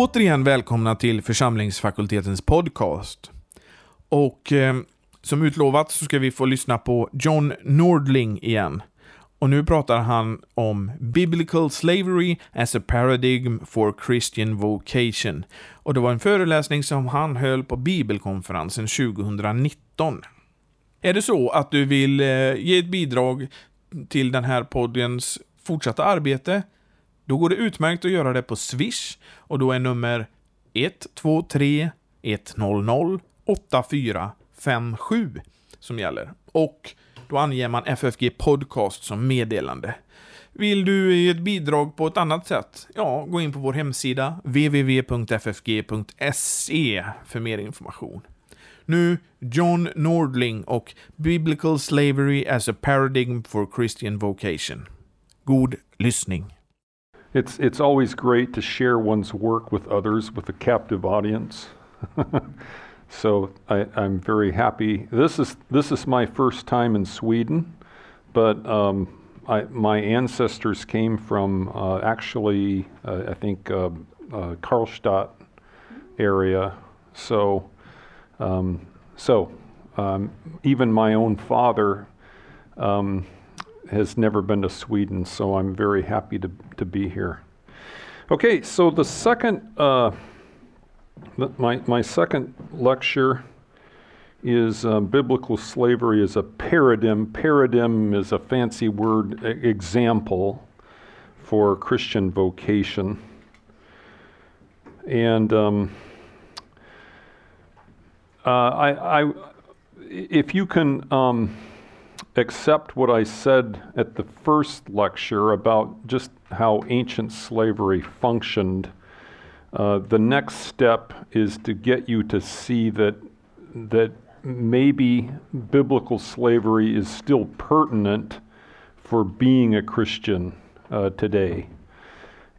återigen välkomna till församlingsfakultetens podcast. Och eh, som utlovat så ska vi få lyssna på John Nordling igen. Och nu pratar han om Biblical Slavery as a Paradigm for Christian Vocation. Och det var en föreläsning som han höll på Bibelkonferensen 2019. Är det så att du vill eh, ge ett bidrag till den här poddens fortsatta arbete då går det utmärkt att göra det på Swish och då är nummer 123 100 8457 som gäller. Och då anger man FFG Podcast som meddelande. Vill du ge ett bidrag på ett annat sätt? Ja, gå in på vår hemsida www.ffg.se för mer information. Nu John Nordling och Biblical Slavery as a Paradigm for Christian Vocation. God lyssning. It's, it's always great to share one's work with others with a captive audience. so I, I'm very happy. This is, this is my first time in Sweden, but um, I, my ancestors came from uh, actually, uh, I think, uh, uh Karlstad area. So, um, so um, even my own father um, has never been to Sweden, so I'm very happy to, to be here. Okay, so the second, uh, my, my second lecture is uh, biblical slavery is a paradigm. Paradigm is a fancy word example for Christian vocation. And um, uh, I, I, if you can um, accept what I said at the first lecture about just how ancient slavery functioned, uh, the next step is to get you to see that that maybe biblical slavery is still pertinent for being a Christian uh, today,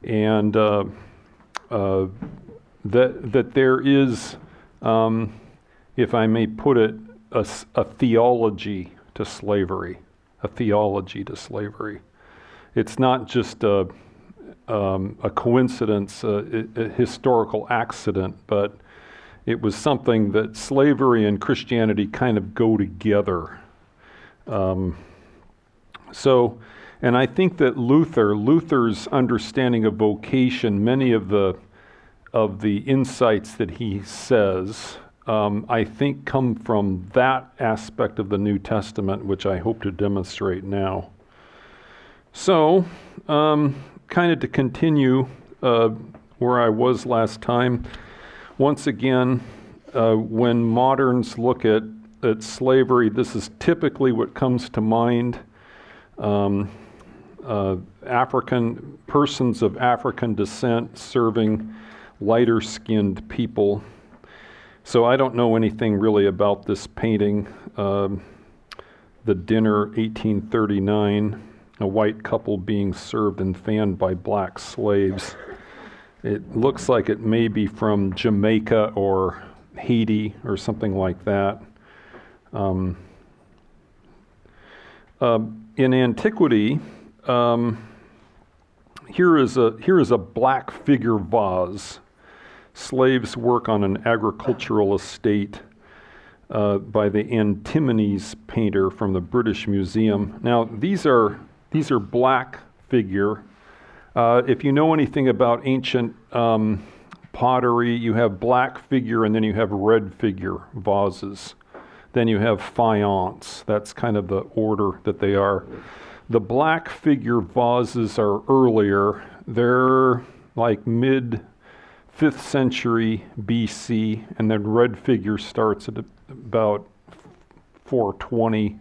and uh, uh that that there is, um, if I may put it, a, a theology to slavery, a theology to slavery. It's not just a, um, a coincidence, a, a, historical accident, but it was something that slavery and Christianity kind of go together. Um, so, and I think that Luther, Luther's understanding of vocation, many of the of the insights that he says um, I think, come from that aspect of the New Testament, which I hope to demonstrate now. So, um, kind of to continue uh, where I was last time, once again, uh, when moderns look at, at slavery, this is typically what comes to mind. Um, uh, African persons of African descent serving lighter skinned people so I don't know anything really about this painting. Um, the dinner, 1839, a white couple being served and fanned by black slaves. It looks like it may be from Jamaica or Haiti or something like that. Um, uh, in antiquity, um, here is a here is a black figure vase slaves work on an agricultural estate uh, by the Antimenes painter from the British Museum. Now, these are, these are black figure. Uh, if you know anything about ancient um, pottery, you have black figure and then you have red figure vases. Then you have faience. That's kind of the order that they are. The black figure vases are earlier. They're like mid 5th century BC, and then red figure starts at about 420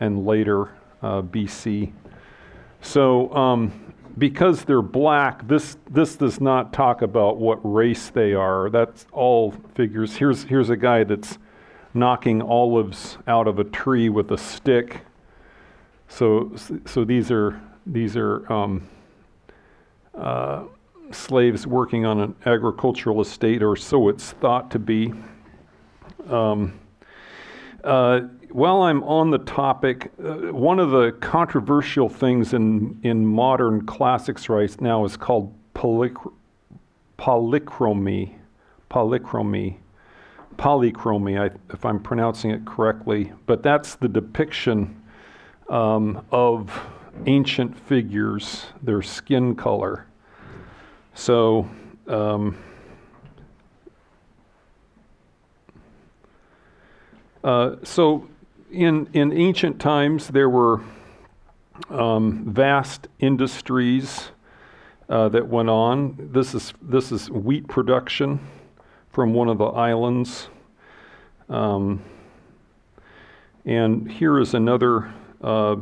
and later uh, BC. So, um, because they're black, this, this does not talk about what race they are. That's all figures. Here's, here's a guy that's knocking olives out of a tree with a stick. So, so these are, these are um, uh, slaves working on an agricultural estate, or so it's thought to be. Um, uh, while I'm on the topic, uh, one of the controversial things in, in modern classics right now is called polych- polychromy, polychromy, polychromy, I, if I'm pronouncing it correctly. But that's the depiction um, of ancient figures, their skin color. So, um, uh, so in in ancient times there were um, vast industries uh, that went on. This is this is wheat production from one of the islands, um, and here is another. Uh,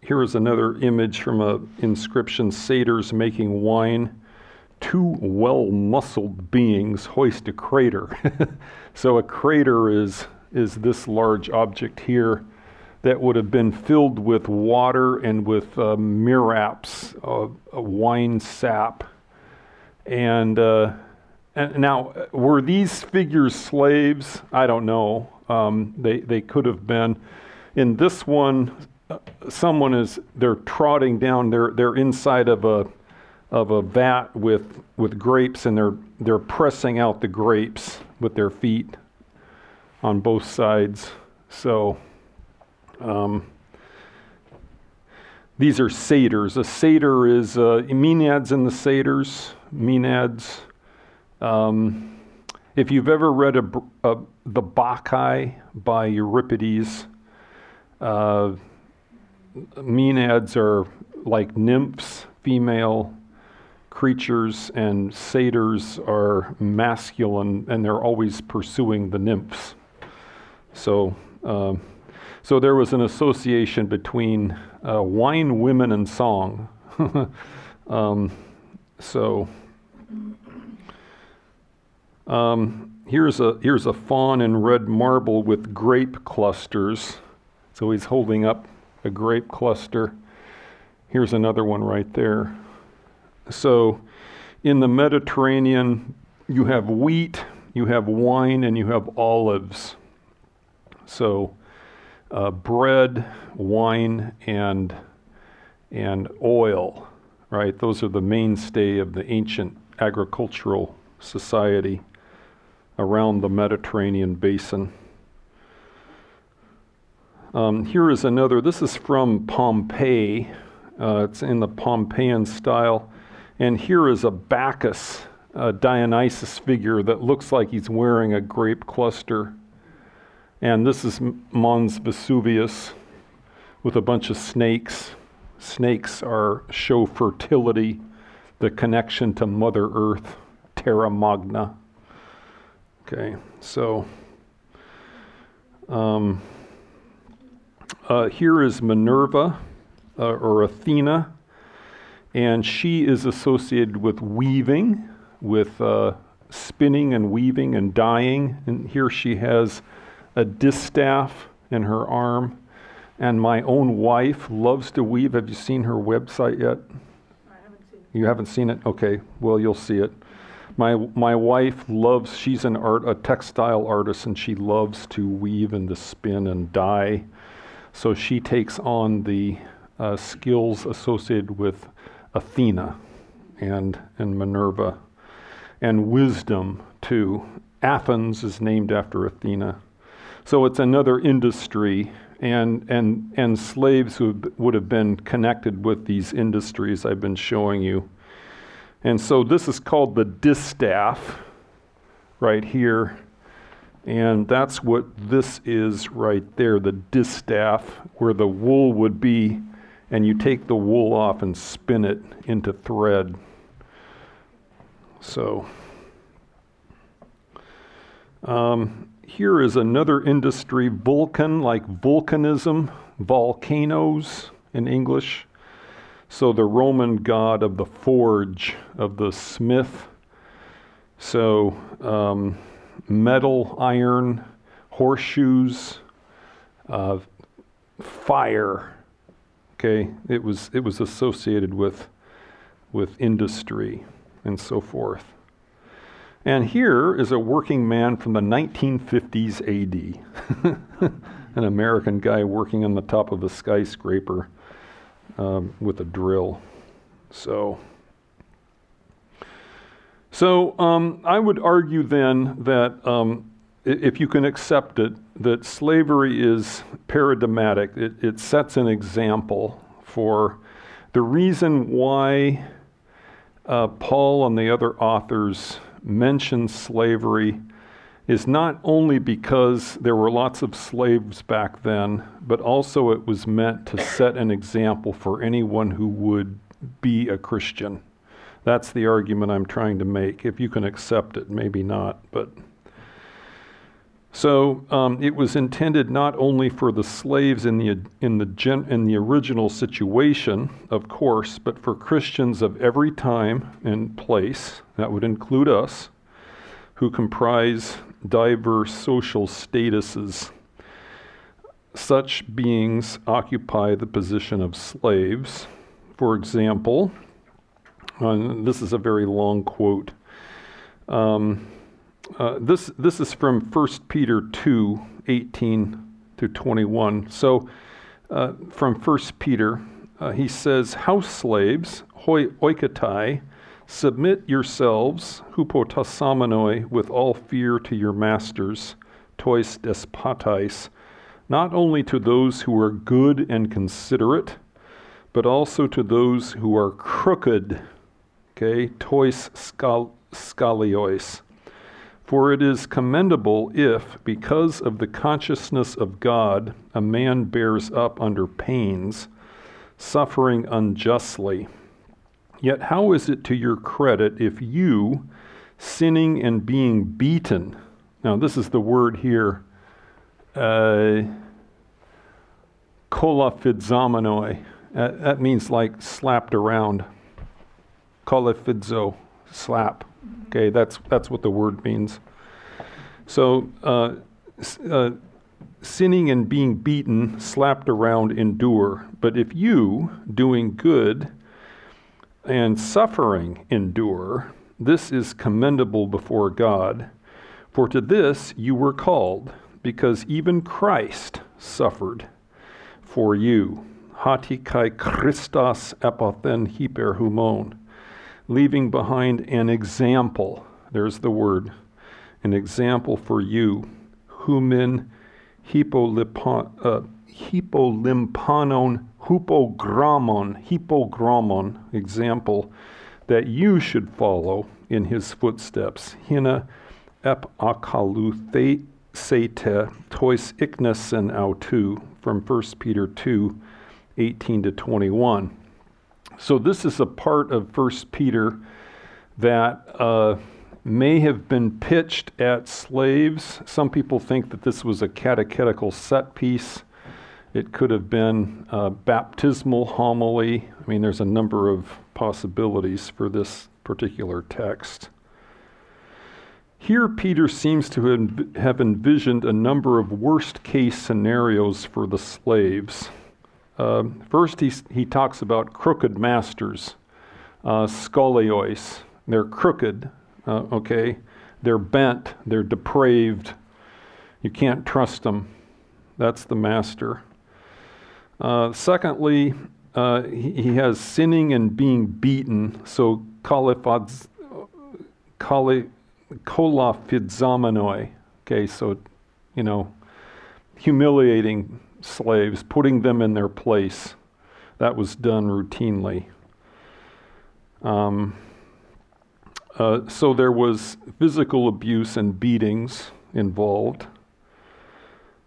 here is another image from a inscription: Satyrs making wine. Two well-muscled beings hoist a crater. so a crater is is this large object here that would have been filled with water and with uh, miraps, uh, wine sap. And, uh, and, now, were these figures slaves? I don't know. Um, they, they could have been. In this one, uh, someone is, they're trotting down, they're, they're inside of a, of a vat with, with grapes and they're, they're pressing out the grapes with their feet on both sides. So, um, these are satyrs. A satyr is uh, Maenads in the satyrs. Maenads. Um, if you've ever read a, a, the Bacchae by Euripides, uh, are like nymphs, female creatures, and satyrs are masculine, and they're always pursuing the nymphs. So. Um, so there was an association between uh, wine, women, and song. um, so um, here's a here's a faun in red marble with grape clusters. So he's holding up a grape cluster. Here's another one right there. So in the Mediterranean, you have wheat, you have wine, and you have olives. So uh, bread, wine, and, and oil, right? Those are the mainstay of the ancient agricultural society around the Mediterranean basin. Um, here is another, this is from Pompeii. Uh, it's in the Pompeian style. And here is a Bacchus, a Dionysus figure that looks like he's wearing a grape cluster. And this is Mons Vesuvius with a bunch of snakes. Snakes are show fertility, the connection to Mother Earth, Terra Magna. Okay, so um, uh, here is Minerva uh, or Athena, and she is associated with weaving, with uh, spinning and weaving and dyeing. And here she has a distaff in her arm. And my own wife loves to weave. Have you seen her website yet? I haven't seen You haven't seen it? Okay, well, you'll see it. My, my wife loves, she's an art, a textile artist, and she loves to weave and to spin and dye. So she takes on the uh, skills associated with Athena and, and Minerva and wisdom too. Athens is named after Athena. So it's another industry, and, and, and slaves who would have been connected with these industries I've been showing you. And so this is called the distaff right here. And that's what this is right there the distaff, where the wool would be, and you take the wool off and spin it into thread. So, um, here is another industry, Vulcan, like volcanism, volcanoes in English. So the Roman god of the forge, of the smith. So um, metal, iron, horseshoes, uh, fire. Okay, it was it was associated with with industry and so forth. And here is a working man from the 1950s AD, an American guy working on the top of a skyscraper um, with a drill. So, So um, I would argue then that um, if you can accept it, that slavery is paradigmatic. It, it sets an example for the reason why uh, Paul and the other authors mention slavery is not only because there were lots of slaves back then, but also it was meant to set an example for anyone who would be a Christian. That's the argument I'm trying to make. If you can accept it, maybe not, but. So um, it was intended not only for the slaves in the, in, the gen, in the original situation, of course, but for Christians of every time and place, that would include us, who comprise diverse social statuses. Such beings occupy the position of slaves. For example, this is a very long quote. Um, uh, this, this is from 1 Peter 2 18 to 21. So, uh, from 1 Peter, uh, he says, House slaves, hoi oikotai, submit yourselves, hupotasomenoi, with all fear to your masters, tois despotais, not only to those who are good and considerate, but also to those who are crooked Okay, tois skal, skaliois. For it is commendable if, because of the consciousness of God, a man bears up under pains, suffering unjustly. Yet how is it to your credit if you, sinning and being beaten, now this is the word here, uh, kolaphizomenoi, that means like slapped around kolifidzo, slap. Okay, that's, that's what the word means. So, uh, uh, sinning and being beaten, slapped around, endure. But if you, doing good and suffering, endure, this is commendable before God. For to this you were called, because even Christ suffered for you. Hati kai Christos epothen hyperhumon leaving behind an example. There's the word, an example for you. Humin hippolympanon, uh, hippolympanon, hypogramon, hypogramon, example that you should follow in his footsteps. Hina ep akalu sete tois iknesen autu from 1 Peter 2, 18 to 21. So this is a part of First Peter that uh, may have been pitched at slaves. Some people think that this was a catechetical set piece. It could have been a baptismal homily. I mean, there's a number of possibilities for this particular text. Here, Peter seems to have envisioned a number of worst case scenarios for the slaves. Uh, first, he, he talks about crooked masters, uh. They're crooked, uh, okay? They're bent, they're depraved. You can't trust them. That's the master. Uh, secondly, uh, he, he, has sinning and being beaten. So, kolaphizomenoi. Okay, so, you know, humiliating slaves, putting them in their place. That was done routinely. Um, uh, so there was physical abuse and beatings involved.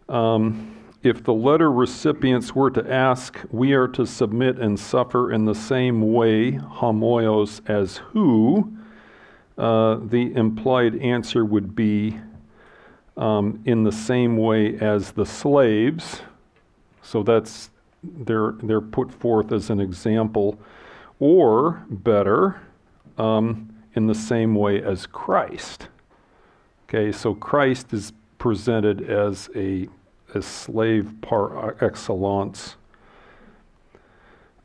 Um, if the letter recipients were to ask, we are to submit and suffer in the same way, homoios, as who, uh, the implied answer would be um, in the same way as the slaves, so that's they're they're put forth as an example, or better, um, in the same way as Christ. Okay, so Christ is presented as a, a slave par excellence.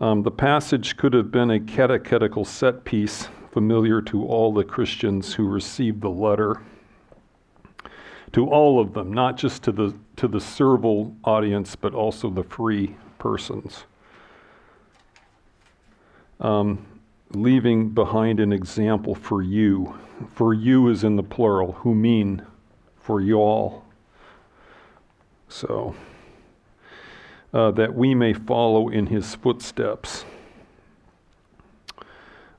Um, the passage could have been a catechetical set piece familiar to all the Christians who received the letter to all of them, not just to the, to the servile audience, but also the free persons. Um, leaving behind an example for you. For you is in the plural, who mean for you all. So, uh, that we may follow in his footsteps.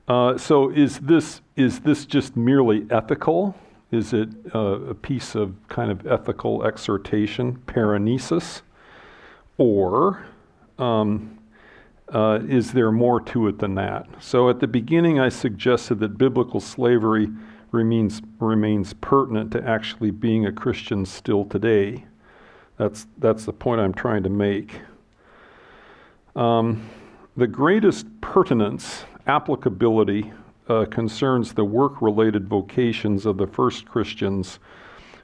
Uh, so, is this, is this just merely ethical? Is it uh, a piece of kind of ethical exhortation, paraenesis? Or um, uh, is there more to it than that? So at the beginning, I suggested that biblical slavery remains, remains pertinent to actually being a Christian still today. That's, that's the point I'm trying to make. Um, the greatest pertinence, applicability, uh, concerns the work related vocations of the first Christians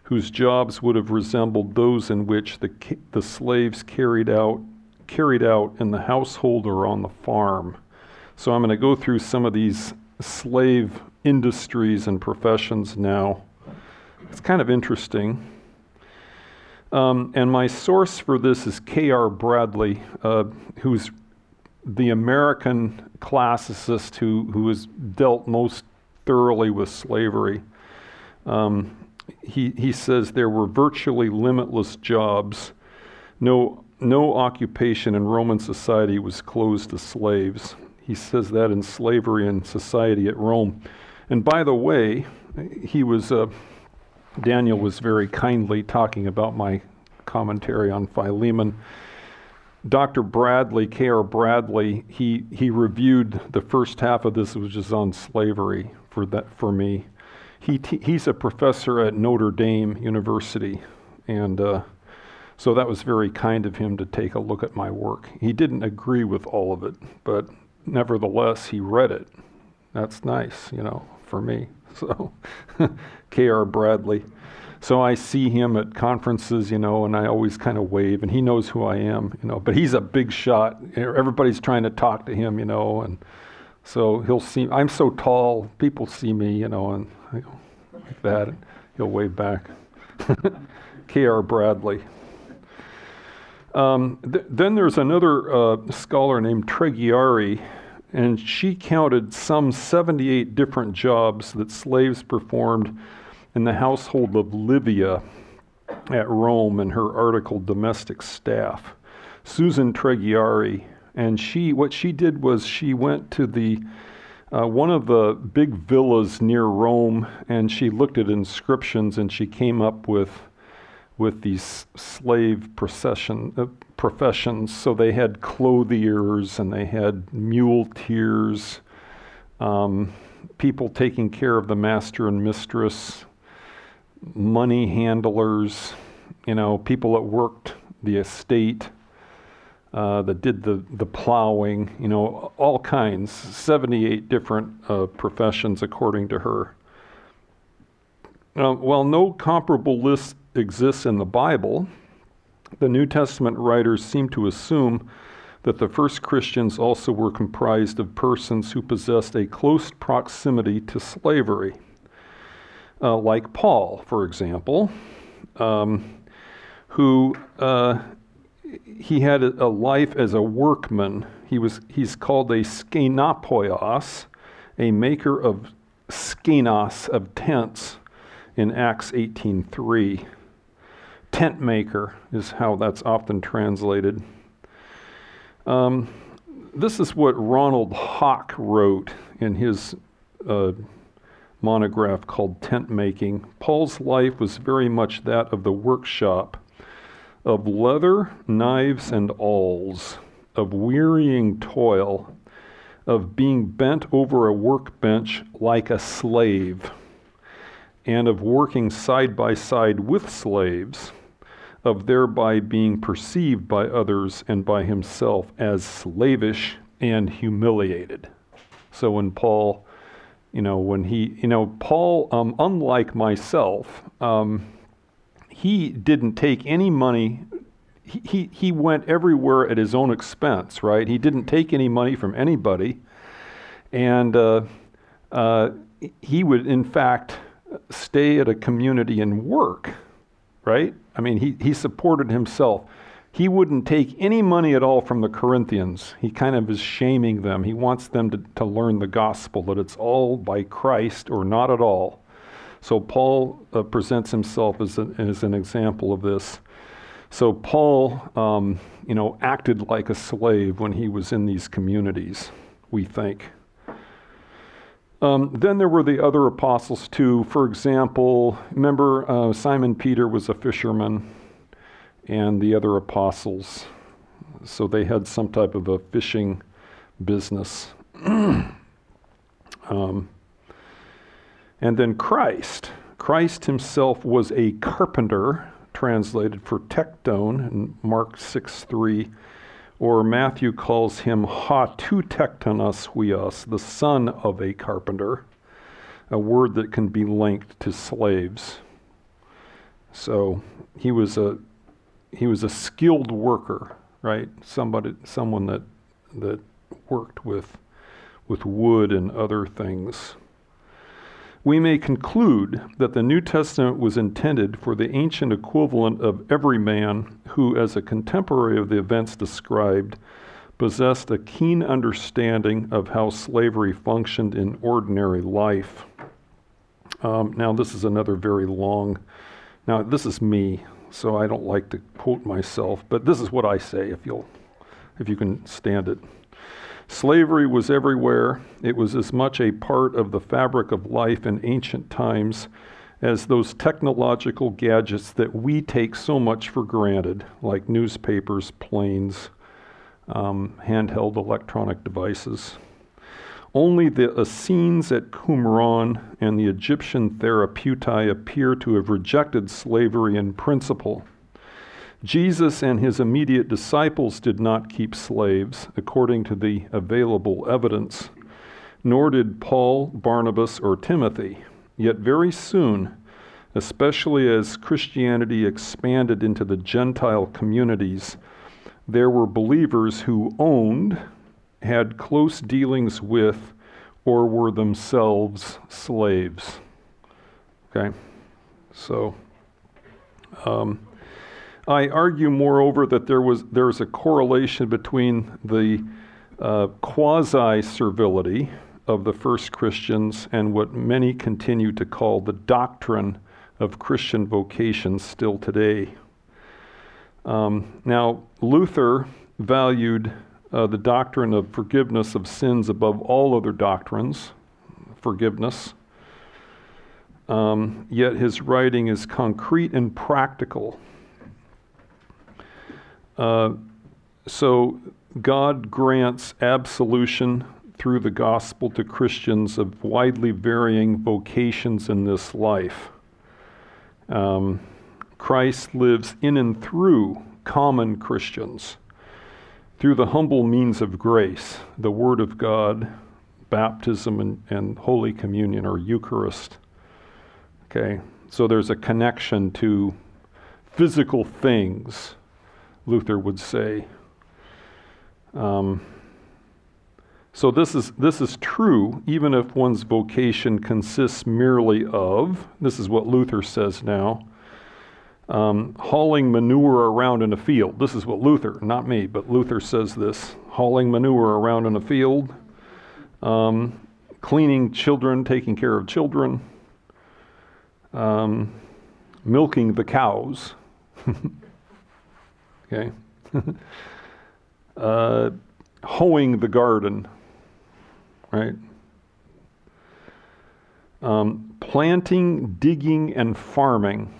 whose jobs would have resembled those in which the, the slaves carried out, carried out in the household or on the farm. So I'm going to go through some of these slave industries and professions now. It's kind of interesting. Um, and my source for this is K.R. Bradley, uh, who's the American classicist who, who has dealt most thoroughly with slavery. Um, he, he says there were virtually limitless jobs. No, no occupation in Roman society was closed to slaves. He says that in Slavery and Society at Rome. And by the way, he was, uh, Daniel was very kindly talking about my commentary on Philemon. Dr. Bradley, K.R. Bradley, he, he reviewed the first half of this, which is on slavery for, that, for me. He he's a professor at Notre Dame University, and uh, so that was very kind of him to take a look at my work. He didn't agree with all of it, but nevertheless, he read it. That's nice, you know, for me. So, K.R. Bradley. So I see him at conferences, you know, and I always kind of wave, and he knows who I am, you know. But he's a big shot. Everybody's trying to talk to him, you know, and so he'll see. I'm so tall, people see me, you know, and like that, and he'll wave back. K.R. Bradley. Um, th- then there's another uh, scholar named Treggiari, and she counted some 78 different jobs that slaves performed in the household of Livia at Rome in her article Domestic Staff. Susan Treggiari, and she what she did was she went to the uh, one of the big villas near Rome, and she looked at inscriptions, and she came up with with these slave procession, uh, professions. So they had clothiers and they had muleteers, um, people taking care of the master and mistress, money handlers, you know, people that worked the estate, uh, that did the, the plowing, you know, all kinds, 78 different uh, professions according to her. Uh, while no comparable list exists in the Bible, the New Testament writers seem to assume that the first Christians also were comprised of persons who possessed a close proximity to slavery. Uh, like Paul, for example, um, who uh, he had a, a, life as a workman. He was he's called a skenopoios, a maker of skenos of tents in Acts 18:3 tent maker is how that's often translated. Um, this is what Ronald Hock wrote in his uh, monograph called Tent Making. Paul's life was very much that of the workshop of leather, knives, and awls, of wearying toil, of being bent over a workbench like a slave, and of working side by side with slaves of thereby being perceived by others and by himself as slavish and humiliated. So when Paul, you know, when he, you know, Paul, um, unlike myself, um, he didn't take any money. He, he, he went everywhere at his own expense, right? He didn't take any money from anybody. And uh, uh, he would, in fact, stay at a community and work, right? I mean, he, he supported himself. He wouldn't take any money at all from the Corinthians. He kind of is shaming them. He wants them to, to learn the gospel, that it's all by Christ or not at all. So Paul uh, presents himself as, a, as an example of this. So Paul, um, you know, acted like a slave when he was in these communities, we think. Um, then there were the other apostles too. For example, remember uh, Simon Peter was a fisherman and the other apostles. So they had some type of a fishing business. um, and then Christ. Christ himself was a carpenter, translated for tekton in Mark 6 3, or Matthew calls him ha tu tektonos huios, the son of a carpenter, a word that can be linked to slaves. So he was a he was a skilled worker, right? Somebody, someone that that worked with with wood and other things. We may conclude that the New Testament was intended for the ancient equivalent of every man who, as a contemporary of the events described, possessed a keen understanding of how slavery functioned in ordinary life. Um, now, this is another very long. Now, this is me so I don't like to quote myself, but this is what I say if you'll if you can stand it. Slavery was everywhere. It was as much a part of the fabric of life in ancient times as those technological gadgets that we take so much for granted, like newspapers, planes, um, handheld electronic devices. Only the Essenes at Qumran and the Egyptian Therapeutae appear to have rejected slavery in principle. Jesus and his immediate disciples did not keep slaves, according to the available evidence, nor did Paul, Barnabas, or Timothy. Yet very soon, especially as Christianity expanded into the Gentile communities, there were believers who owned had close dealings with or were themselves slaves. Okay? So, um, I argue, moreover, that there was there is a correlation between the uh, quasi servility of the first Christians and what many continue to call the doctrine of Christian vocation still today. Um, now, Luther valued uh, the doctrine of forgiveness of sins above all other doctrines, forgiveness. Um, yet his writing is concrete and practical. Uh, so God grants absolution through the gospel to Christians of widely varying vocations in this life. Um, Christ lives in and through common Christians through the humble means of grace, the Word of God, baptism, and, and Holy Communion or Eucharist. Okay, so there's a connection to physical things, Luther would say. Um, so this is this is true even if one's vocation consists merely of this is what Luther says now um, hauling manure around in a field. This is what Luther, not me, but Luther says this hauling manure around in a field, um, cleaning children, taking care of children, um, milking the cows. okay. uh, hoeing the garden, right? Um, planting, digging, and farming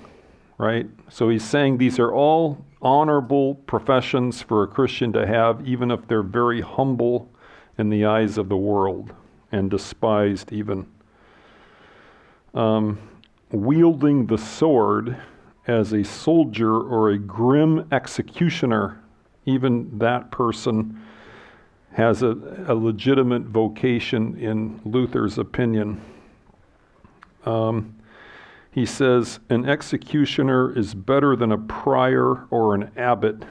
right? So he's saying these are all honorable professions for a Christian to have, even if they're very humble in the eyes of the world and despised, even. Um, wielding the sword as a soldier or a grim executioner, even that person has a, a legitimate vocation in Luther's opinion. Um, he says, An executioner is better than a prior or an abbot,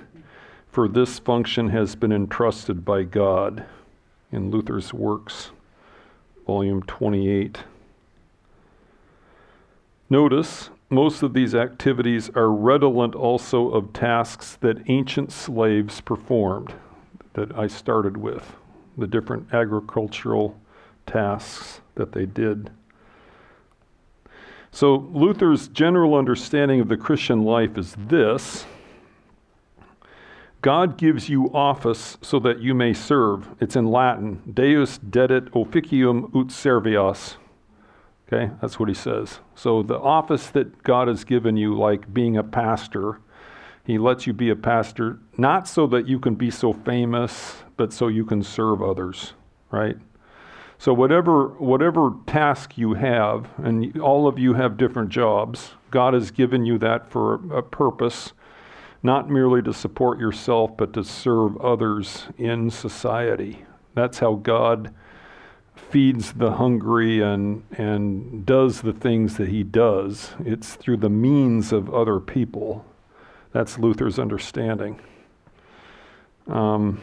for this function has been entrusted by God. In Luther's Works, volume 28. Notice most of these activities are redolent also of tasks that ancient slaves performed that I started with, the different agricultural tasks that they did. So, Luther's general understanding of the Christian life is this God gives you office so that you may serve. It's in Latin Deus dedit officium ut servias. Okay, that's what he says. So, the office that God has given you, like being a pastor, he lets you be a pastor not so that you can be so famous, but so you can serve others, right? So whatever whatever task you have, and all of you have different jobs, God has given you that for a purpose, not merely to support yourself, but to serve others in society. That's how God feeds the hungry and and does the things that he does. It's through the means of other people. That's Luther's understanding. Um,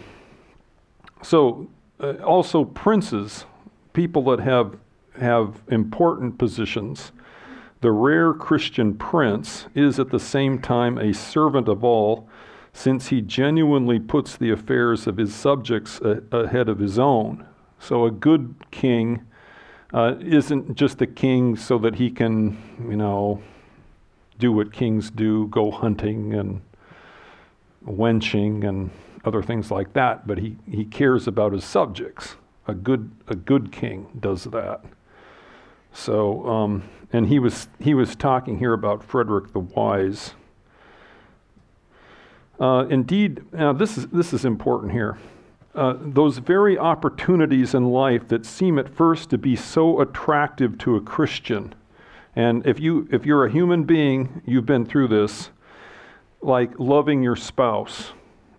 so, uh, also princes people that have, have important positions. The rare Christian prince is at the same time a servant of all, since he genuinely puts the affairs of his subjects a- ahead of his own. So a good king uh, isn't just a king so that he can, you know, do what kings do, go hunting and wenching and other things like that, but he, he cares about his subjects a good a good king does that. So, um, and he was he was talking here about Frederick the Wise. Uh, indeed, now this is this is important here. Uh, those very opportunities in life that seem at first to be so attractive to a Christian, and if you if you're a human being, you've been through this, like loving your spouse,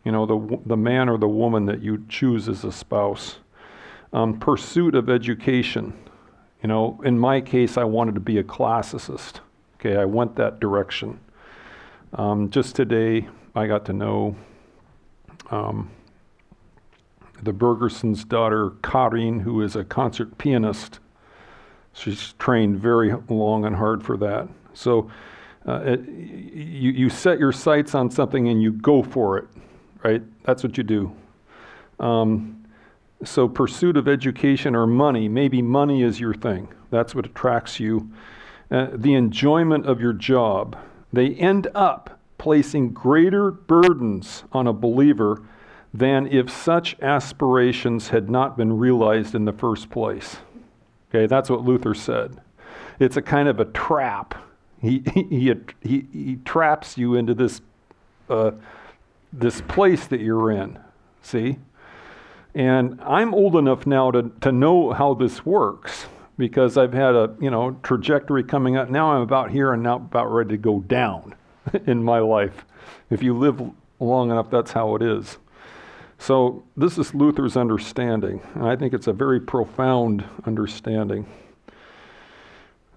you know the the man or the woman that you choose as a spouse um, pursuit of education. You know, in my case, I wanted to be a classicist. Okay, I went that direction. Um, just today, I got to know um, the Bergerson's daughter, Karin, who is a concert pianist. She's trained very long and hard for that. So uh, it, you, you set your sights on something and you go for it, right? That's what you do. Um, so, pursuit of education or money, maybe money is your thing. That's what attracts you. Uh, the enjoyment of your job, they end up placing greater burdens on a believer than if such aspirations had not been realized in the first place. Okay, that's what Luther said. It's a kind of a trap. He, he, he, he traps you into this, uh, this place that you're in. See? And I'm old enough now to, to know how this works because I've had a you know trajectory coming up. Now I'm about here and now about ready to go down in my life. If you live long enough, that's how it is. So this is Luther's understanding, and I think it's a very profound understanding.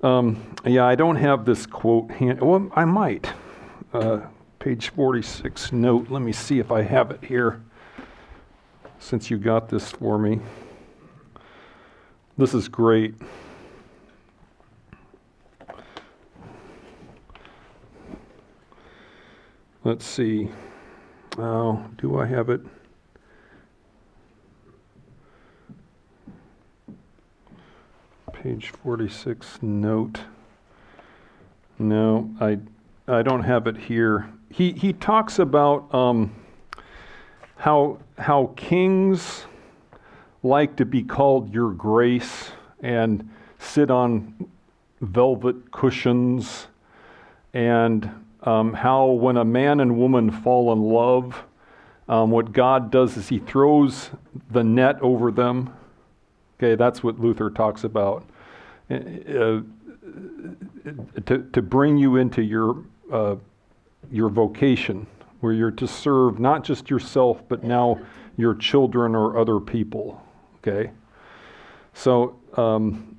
Um, yeah, I don't have this quote. Hand- well, I might. Uh, page 46 note. Let me see if I have it here since you got this for me. This is great. Let's see. Oh, do I have it? Page 46 note. No, I, I don't have it here. He, he talks about um, how, how kings like to be called your grace and sit on velvet cushions, and um, how when a man and woman fall in love, um, what God does is he throws the net over them. Okay, that's what Luther talks about. Uh, to, to bring you into your, uh, your vocation where you're to serve not just yourself, but now your children or other people. Okay? So, um,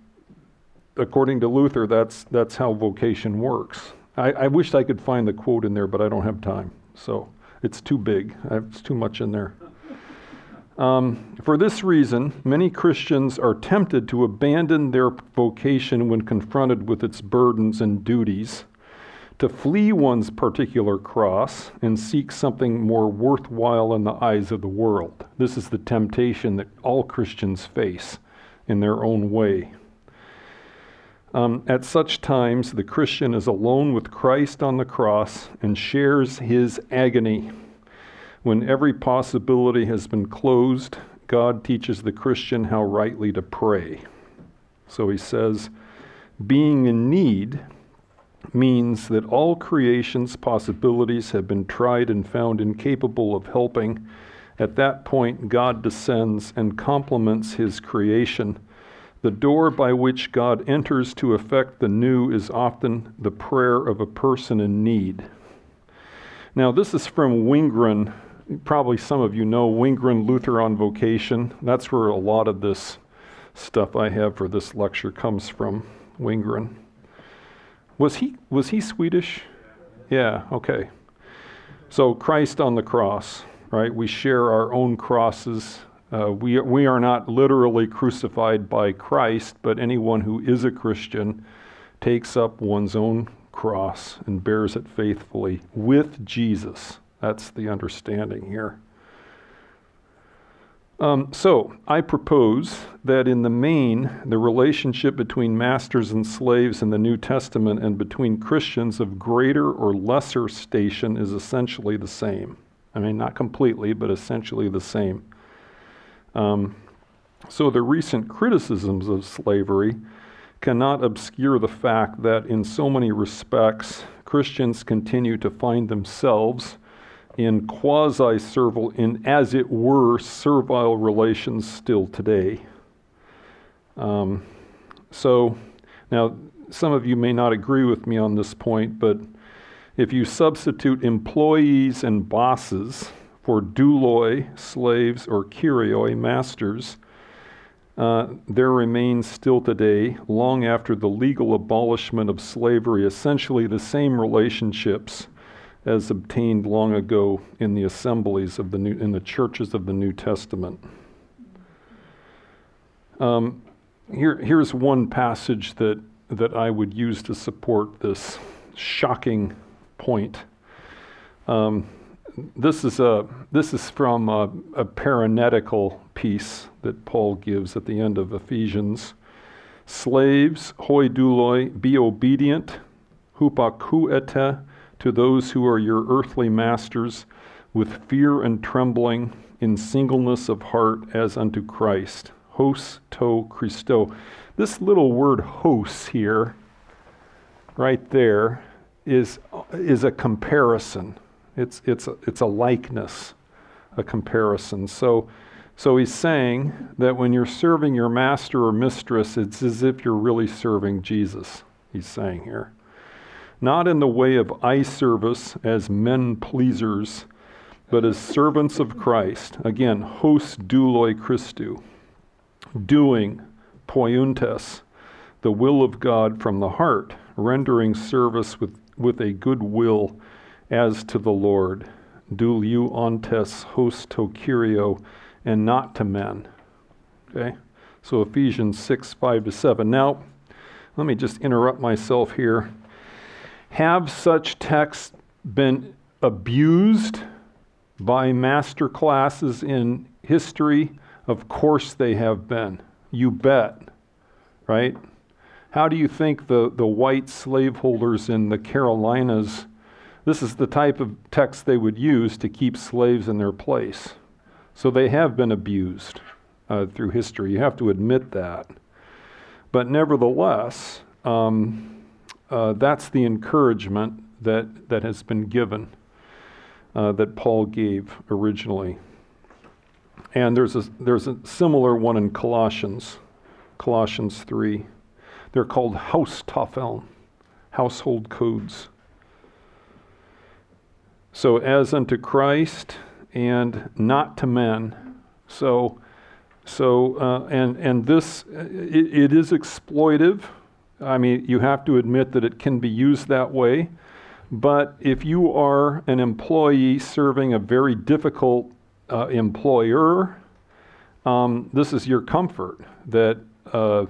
according to Luther, that's, that's how vocation works. I, I wished I could find the quote in there, but I don't have time. So, it's too big, it's too much in there. Um, for this reason, many Christians are tempted to abandon their vocation when confronted with its burdens and duties to flee one's particular cross and seek something more worthwhile in the eyes of the world. This is the temptation that all Christians face in their own way. Um, at such times, the Christian is alone with Christ on the cross and shares his agony. When every possibility has been closed, God teaches the Christian how rightly to pray. So he says, being in need means that all creation's possibilities have been tried and found incapable of helping. At that point, God descends and complements his creation. The door by which God enters to effect the new is often the prayer of a person in need. Now, this is from Wingren. Probably some of you know Wingren Luther on Vocation. That's where a lot of this stuff I have for this lecture comes from. Wingren. Was he was he Swedish? Yeah, okay. So Christ on the cross, right? We share our own crosses. Uh, we, we are not literally crucified by Christ, but anyone who is a Christian takes up one's own cross and bears it faithfully with Jesus. That's the understanding here. Um, so, I propose that in the main, the relationship between masters and slaves in the New Testament and between Christians of greater or lesser station is essentially the same. I mean, not completely, but essentially the same. Um, so, the recent criticisms of slavery cannot obscure the fact that, in so many respects, Christians continue to find themselves in quasi servile, in as it were, servile relations still today. Um, so, now some of you may not agree with me on this point, but if you substitute employees and bosses for douloi, slaves, or kyrioi, masters, uh, there remains still today, long after the legal abolishment of slavery, essentially the same relationships as obtained long ago in the assemblies of the new, in the churches of the New Testament. Um, here, here's one passage that, that I would use to support this shocking point. Um, this is a this is from a, a parenetical piece that Paul gives at the end of Ephesians. Slaves, hoi douloi, be obedient, hupakuete, to those who are your earthly masters with fear and trembling in singleness of heart as unto Christ. Hos to Christo. This little word hos here, right there, is, is a comparison. It's, it's, a, it's a likeness, a comparison. So, so he's saying that when you're serving your master or mistress, it's as if you're really serving Jesus, he's saying here not in the way of eye service as men pleasers, but as servants of Christ. Again, hos douloi Christu, doing poiuntes, the will of God from the heart, rendering service with, with a good will as to the Lord. Duliu ontes hos to Kyrio, and not to men. Okay? So Ephesians 6, 5 to 7. Now, let me just interrupt myself here. Have such texts been abused by master classes in history? Of course they have been. You bet. Right? How do you think the, the white slaveholders in the Carolinas, this is the type of text they would use to keep slaves in their place? So they have been abused uh, through history. You have to admit that. But nevertheless, um, uh, that's the encouragement that, that has been given, uh, that Paul gave originally. And there's a, there's a similar one in Colossians, Colossians 3. They're called Haustafel, household codes. So, as unto Christ and not to men. So, so uh, and, and this, it, it is exploitive I mean, you have to admit that it can be used that way. But if you are an employee serving a very difficult uh, employer, um, this is your comfort that uh,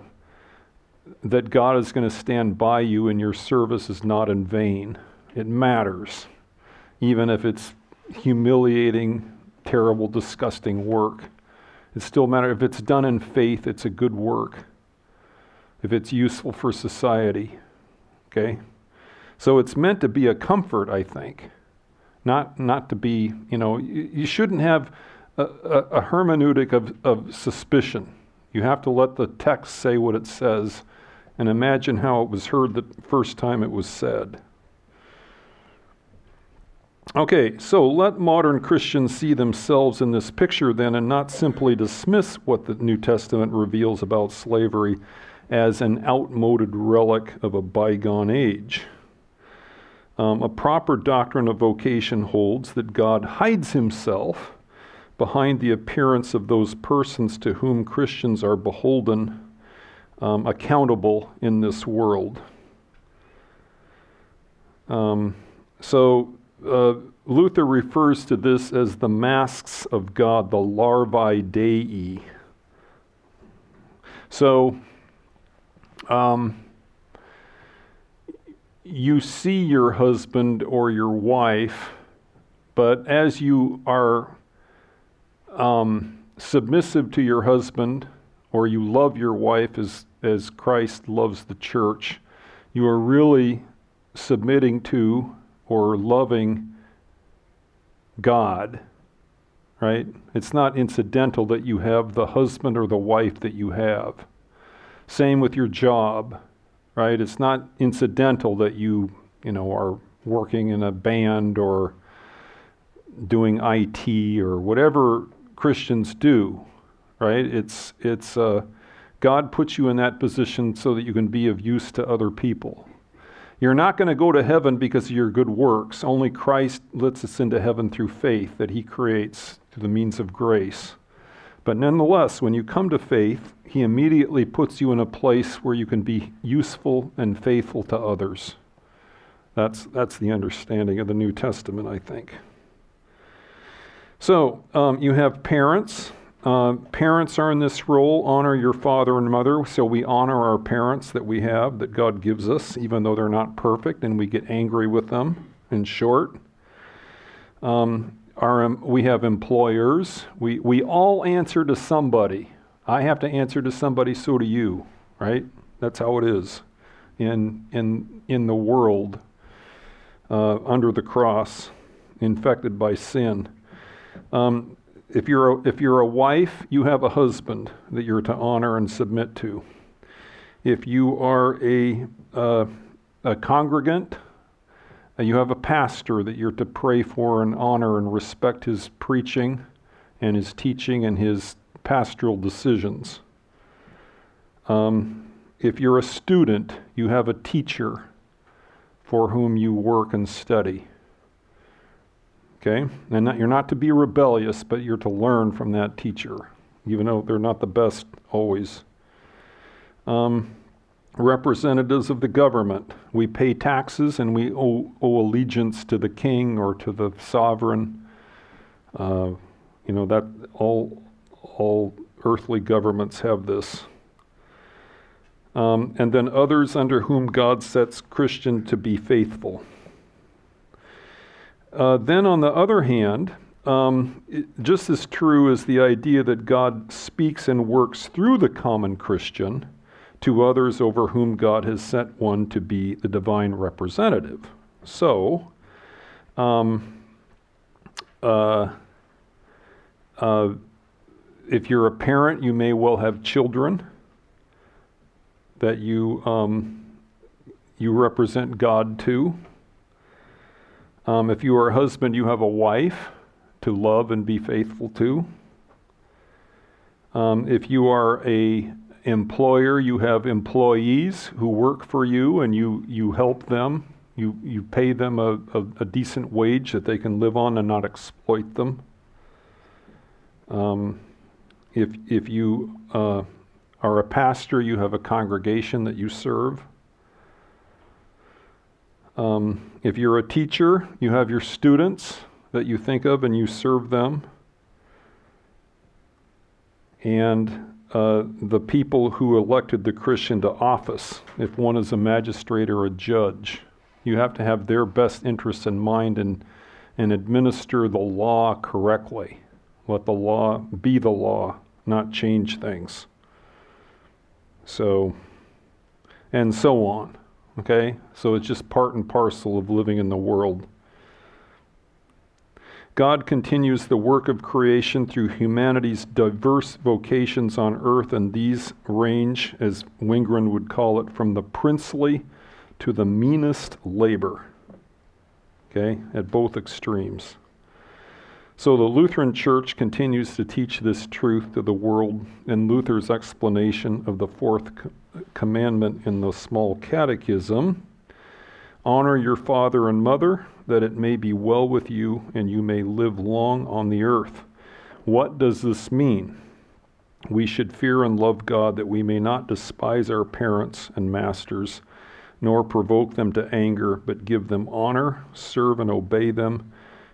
that God is going to stand by you and your service is not in vain. It matters, even if it's humiliating, terrible, disgusting work. It still matters. If it's done in faith, it's a good work. If it's useful for society, okay? So it's meant to be a comfort, I think, not, not to be, you know, you, you shouldn't have a, a, a hermeneutic of, of suspicion. You have to let the text say what it says and imagine how it was heard the first time it was said. Okay, so let modern Christians see themselves in this picture then and not simply dismiss what the New Testament reveals about slavery as an outmoded relic of a bygone age. Um, a proper doctrine of vocation holds that God hides himself behind the appearance of those persons to whom Christians are beholden, um, accountable in this world. Um, so, uh, Luther refers to this as the masks of God, the larvae dei. So, um, you see your husband or your wife, but as you are um, submissive to your husband or you love your wife as, as Christ loves the church, you are really submitting to or loving God, right? It's not incidental that you have the husband or the wife that you have. Same with your job, right? It's not incidental that you, you know, are working in a band or doing IT or whatever Christians do, right? It's it's uh, God puts you in that position so that you can be of use to other people. You're not going to go to heaven because of your good works. Only Christ lets us into heaven through faith that He creates through the means of grace. But nonetheless, when you come to faith, He immediately puts you in a place where you can be useful and faithful to others. That's, that's the understanding of the New Testament, I think. So um, you have parents. Uh, parents are in this role. Honor your father and mother. So we honor our parents that we have, that God gives us, even though they're not perfect, and we get angry with them. In short, um, we have employers. We, we all answer to somebody. I have to answer to somebody, so do you, right? That's how it is in, in, in the world uh, under the cross, infected by sin. Um, if, you're a, if you're a wife, you have a husband that you're to honor and submit to. If you are a, uh, a congregant, you have a pastor that you're to pray for and honor and respect his preaching and his teaching and his pastoral decisions. Um, if you're a student, you have a teacher for whom you work and study. Okay? And you're not to be rebellious, but you're to learn from that teacher, even though they're not the best always. Um, representatives of the government. We pay taxes and we owe, owe allegiance to the king or to the sovereign. Uh, you know, that all, all earthly governments have this. Um, and then others under whom God sets Christian to be faithful. Uh, then, on the other hand, um, it, just as true as the idea that God speaks and works through the common Christian to others over whom God has sent one to be the divine representative. So, um, uh, uh, if you're a parent, you may well have children that you um, you represent God to. Um, if you are a husband, you have a wife to love and be faithful to. Um, if you are a employer, you have employees who work for you and you, you help them. You, you pay them a, a, a decent wage that they can live on and not exploit them. Um, if, if you uh, are a pastor, you have a congregation that you serve. Um, if you're a teacher, you have your students that you think of and you serve them. And uh, the people who elected the Christian to office, if one is a magistrate or a judge. You have to have their best interests in mind and, and administer the law correctly. Let the law be the law, not change things. So, and so on. Okay? So it's just part and parcel of living in the world. God continues the work of creation through humanity's diverse vocations on earth, and these range, as Wingren would call it, from the princely to the meanest labor. Okay, at both extremes. So the Lutheran Church continues to teach this truth to the world, and Luther's explanation of the fourth commandment in the small catechism honor your father and mother that it may be well with you and you may live long on the earth. What does this mean? We should fear and love God that we may not despise our parents and masters, nor provoke them to anger, but give them honor, serve and obey them,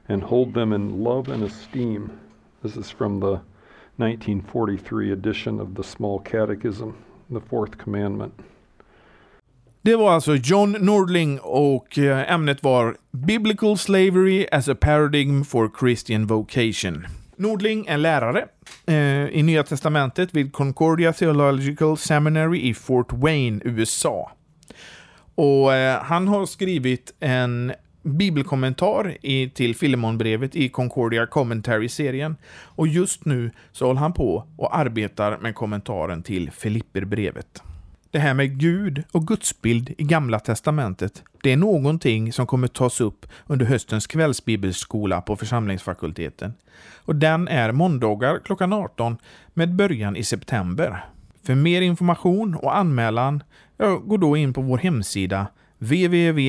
and hold them in love and esteem. This is from the 1943 edition of the Small Catechism, the fourth commandment. Det var alltså John Nordling och eh, ämnet var Biblical Slavery as a Paradigm for Christian Vocation. Nordling är lärare eh, i Nya Testamentet vid Concordia Theological Seminary i Fort Wayne, USA. Och eh, han har skrivit en bibelkommentar i, till Filemonbrevet i Concordia Commentary-serien. Och just nu så håller han på och arbetar med kommentaren till Filipperbrevet. Det här med Gud och gudsbild i Gamla Testamentet, det är någonting som kommer tas upp under höstens kvällsbibelskola på församlingsfakulteten. Och den är måndagar klockan 18 med början i september. För mer information och anmälan, ja, gå då in på vår hemsida www.ffg.se